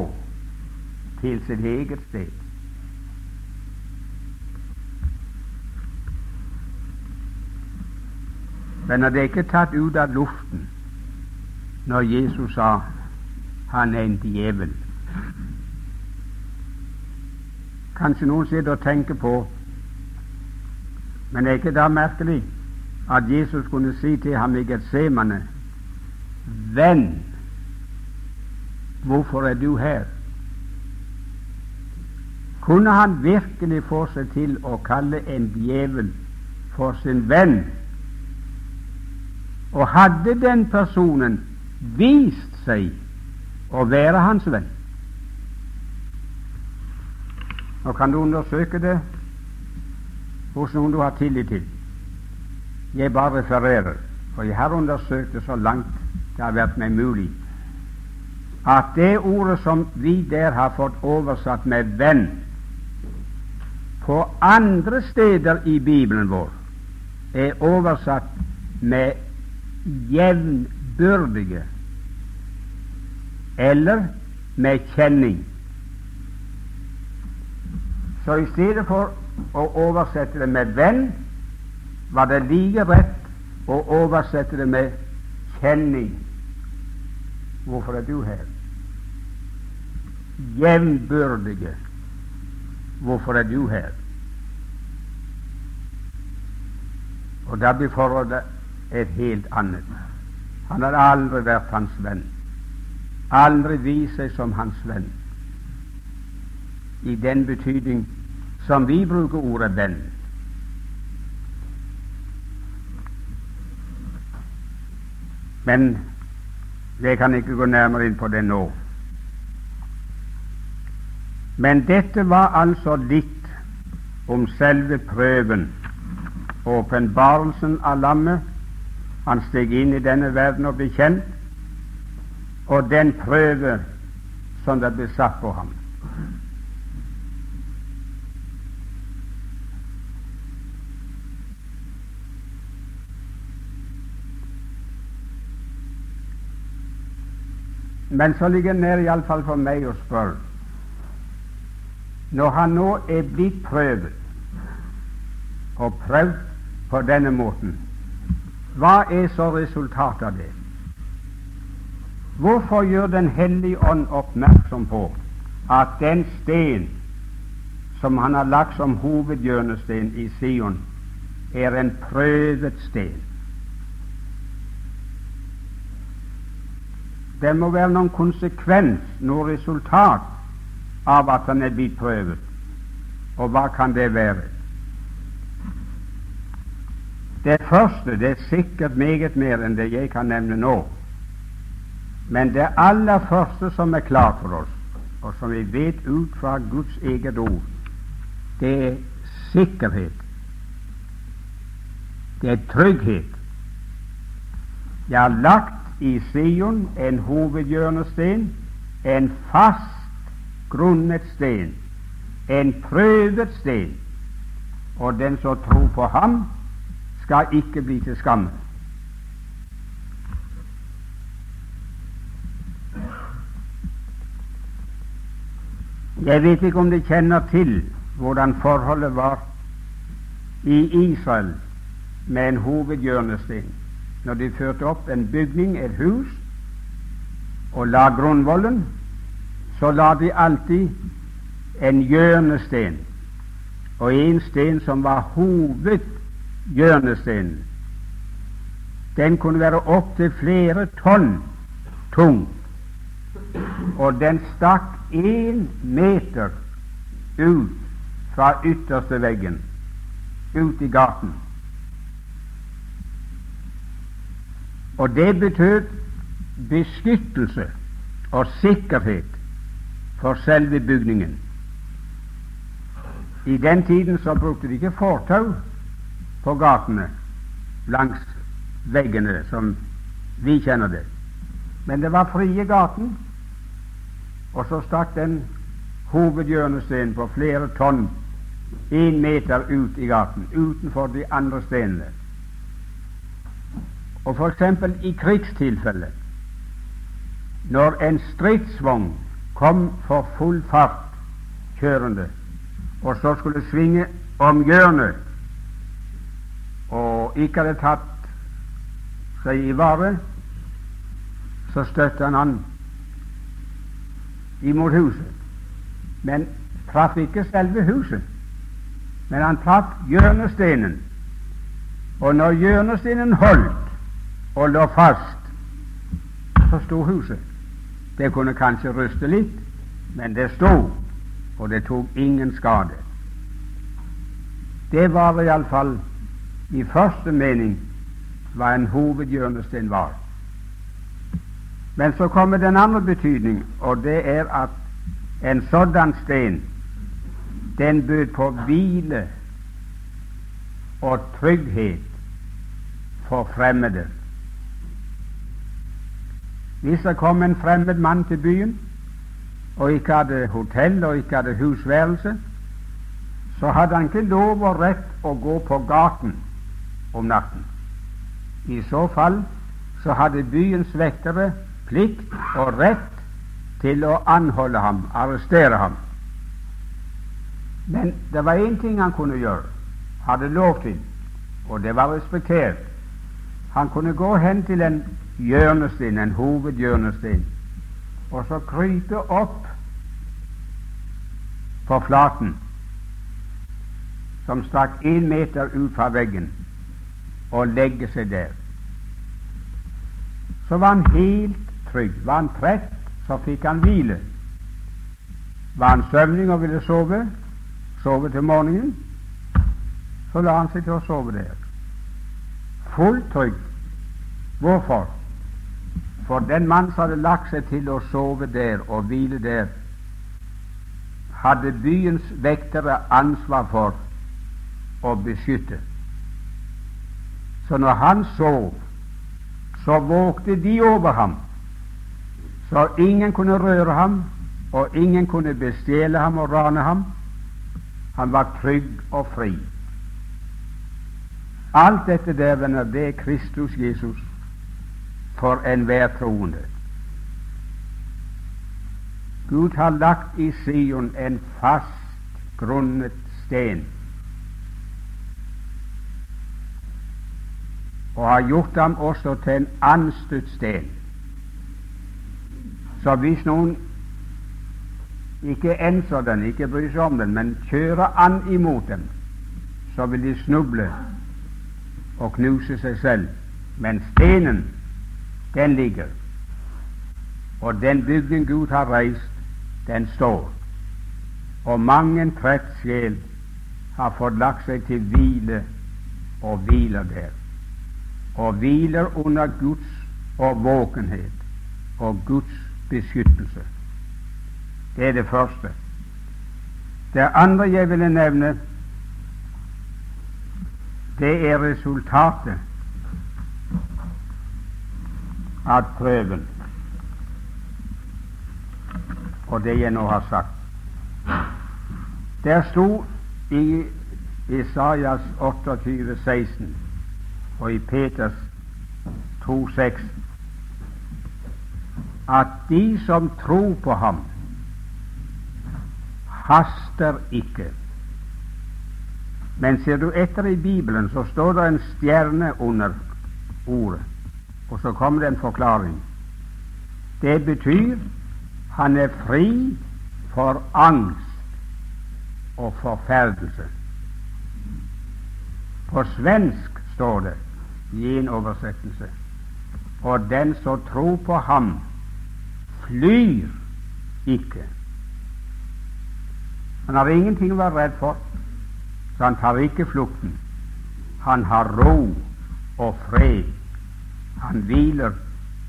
til sitt eget sted. Men det er ikke tatt ut av luften når Jesus sa han er en djevel. Kanskje noen sitter og tenker på Men er ikke da merkelig at Jesus kunne si til ham i Getsemane Venn, hvorfor er du her? Kunne han virkelig få seg til å kalle en djevel for sin venn? Og hadde den personen vist seg å være hans venn? Nå kan du undersøke det hos noen du har tillit til. Jeg bare refererer, for jeg har undersøkt det så langt det har vært meg mulig, at det ordet som vi der har fått oversatt med 'venn', på andre steder i Bibelen vår er oversatt med 'jevnbyrdige' eller med kjenning. Så i stedet for å oversette det med 'venn', var det like rett å oversette det med 'kjenning'. Hvorfor er du her? Jevnbyrdige. Hvorfor er du her? Og da blir forholdet et helt annet. Han har aldri vært hans venn, aldri vist seg som hans venn i den betydning som vi bruker ordet venn. Men jeg kan ikke gå nærmere inn på det nå. Men dette var altså litt om selve prøven, åpenbarelsen av lammet. Han steg inn i denne verden og ble kjent, og den prøve som det ble satt på ham. Men så ligger det nær iallfall for meg å spørre Når han nå er blitt prøvet, og prøvd på denne måten, hva er så resultatet av det? Hvorfor gjør Den hellige ånd oppmerksom på at den sten som han har lagt som hovedhjørnesten i Sion, er en prøvet sten? Det må være noen konsekvens, noe resultat av at han er blitt prøvet. Og hva kan det være? Det første det er sikkert meget mer enn det jeg kan nevne nå. Men det aller første som er klart for oss, og som vi vet ut fra Guds eget ord, det er sikkerhet. Det er trygghet. Jeg har lagt i Sion en hovedhjørnesten, en fast grunnet sten, en prøvet sten, og den som tror på ham, skal ikke bli til skamme. Jeg vet ikke om de kjenner til hvordan forholdet var i Israel med en hovedhjørnesten når de førte opp en bygning, et hus, og la grunnvollen, så la de alltid en hjørnesten, og en sten som var hovedhjørnestenen. Den kunne være opptil flere tonn tung, og den stakk én meter ut fra ytterste veggen, ut i gaten. Og det betød beskyttelse og sikkerhet for selve bygningen. I den tiden så brukte de ikke fortau på gatene langs veggene, som vi kjenner det. Men det var frie gaten, og så stakk den hovedhjørnesteinen på flere tonn én meter ut i gaten, utenfor de andre stenene. Og f.eks. i krigstilfelle, når en stridsvogn kom for full fart kjørende, og så skulle svinge om hjørnet, og ikke hadde tatt seg i vare, så støtte han han imot huset. Men traff ikke selve huset, men han traff hjørnesteinen. Og når hjørnesteinen holdt og lå fast, så sto huset. Det kunne kanskje ryste litt, men det sto, og det tok ingen skade. Det var iallfall i første mening hva en hovedhjørnestein var. Men så kommer den andre betydning, og det er at en sådan sten den bød på hvile og trygghet for fremmede. Hvis det kom en fremmed mann til byen og ikke hadde hotell og ikke hadde husværelse, så hadde han ikke lov og rett å gå på gaten om natten. I så fall så hadde byens vektere plikt og rett til å anholde ham, arrestere ham. Men det var én ting han kunne gjøre, hadde lov til, og det var respektert. Han kunne gå hen til en hjørnesten, en hovedhjørnesten, og så krype opp på flaten, som stakk én meter ut fra veggen, og legge seg der. Så var han helt trygg. Var han trett, så fikk han hvile. Var han søvnig og ville sove, sove til morgenen, så la han seg til å sove der. Fullt trygg. Hvorfor? For den mann som hadde lagt seg til å sove der og hvile der, hadde byens vektere ansvar for å beskytte. Så når han sov, så vågte de over ham så ingen kunne røre ham, og ingen kunne bestjele ham og rane ham. Han var trygg og fri. Alt dette der, venner, det er Kristus Jesus for enhver troende. Gud har lagt i Sion en fast grunnet sten, og har gjort ham også til en anstøtt sten. Så hvis noen ikke enser den, ikke bryr seg om den, men kjører an imot den, så vil de snuble og knuse seg selv. Men stenen, den ligger. Og den bygden Gud har reist, den står. Og mang en trett sjel har fått lagt seg til hvile og hviler der. Og hviler under Guds og våkenhet og Guds beskyttelse. Det er det første. Det andre jeg ville nevne, det er resultatet av prøven og det jeg nå har sagt. Der sto i Isaias 28, 16 og i Peters 2, 6 at de som tror på ham, haster ikke. Men ser du etter i Bibelen, så står det en stjerne under ordet, og så kommer det en forklaring. Det betyr han er fri for angst og forferdelse. På svensk står det i en oversettelse og den som tror på ham, flyr ikke. Han har ingenting å være redd for, så han tar ikke flukten. Han har ro og fred. Han hviler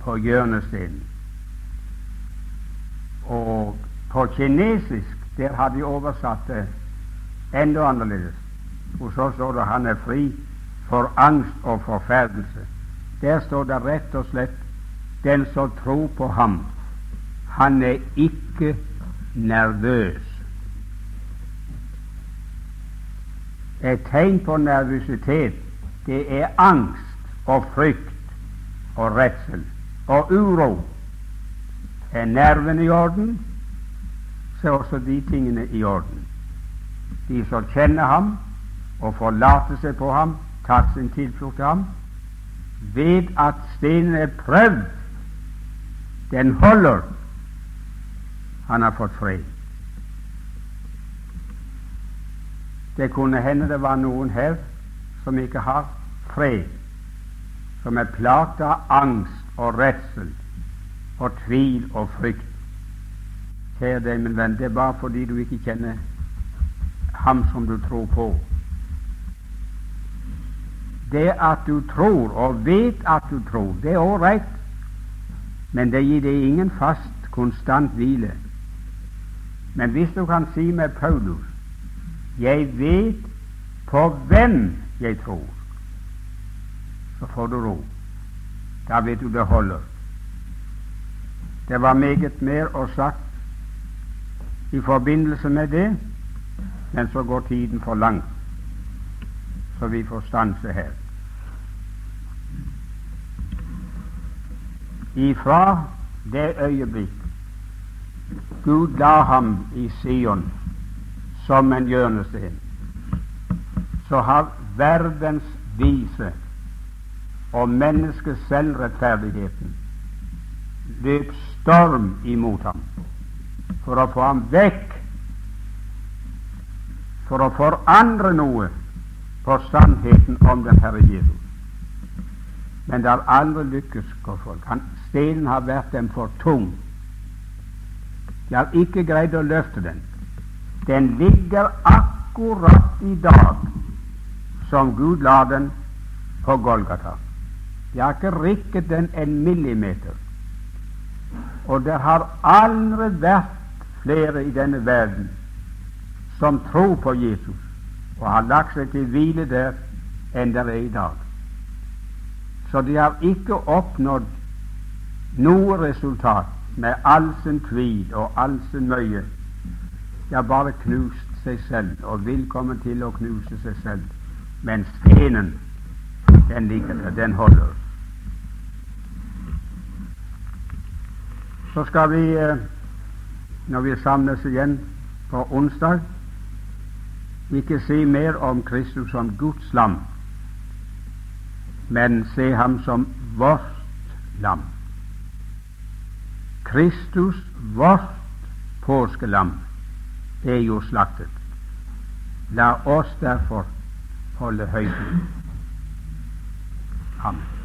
på hjørnestenen. Og på kinesisk der har de oversatt det enda annerledes. Og så står det han er fri for angst og forferdelse. Der står det rett og slett den som tror på ham, han er ikke nervøs. Et tegn på nervøsitet, det er angst og frykt og redsel og uro. Er nervene i orden, så er også de tingene i orden. De som kjenner ham og forlater seg på ham, tar sin tilflukt til ham, ved at stenen er prøvd, den holder han har fått fred. Det kunne hende det var noen her som ikke har fred, som er plaget av angst og redsel og tvil og frykt. Kjære deg, min venn, det er bare fordi du ikke kjenner ham som du tror på. Det at du tror og vet at du tror, det er ålreit, men det gir deg ingen fast, konstant hvile. Men hvis du kan si med Paulus 'Jeg vet på hvem jeg tror', så får du ro. Da vet du det holder. Det var meget mer å sagt i forbindelse med det, men så går tiden for langt, så vi får stanse her. Ifra det øyeblikk Gud la ham i Sion som en hjørnesten, så har verdens vise og menneskets selvrettferdigheten løp storm imot ham for å få ham vekk, for å forandre noe på sannheten om den Herre Jesus. Men det har aldri lykkes, folk. Stenen har vært dem for tung. De har ikke greid å løfte den. Den ligger akkurat i dag som Gud la den på Golgata. De har ikke rikket den en millimeter. Og det har aldri vært flere i denne verden som tror på Jesus og har lagt seg til hvile der, enn det er i dag. Så de har ikke oppnådd noe resultat med all sin tvil og all sin møye. Har bare knust seg selv og vil komme til å knuse seg selv. Men stenen, den ligger der, den holder. Så skal vi, eh, når vi samles igjen på onsdag, ikke si mer om Kristus som Guds lam, men se ham som vårt lam. Kristus, vårt påskelam, er jo slaktet. La oss derfor holde høyden. Amen.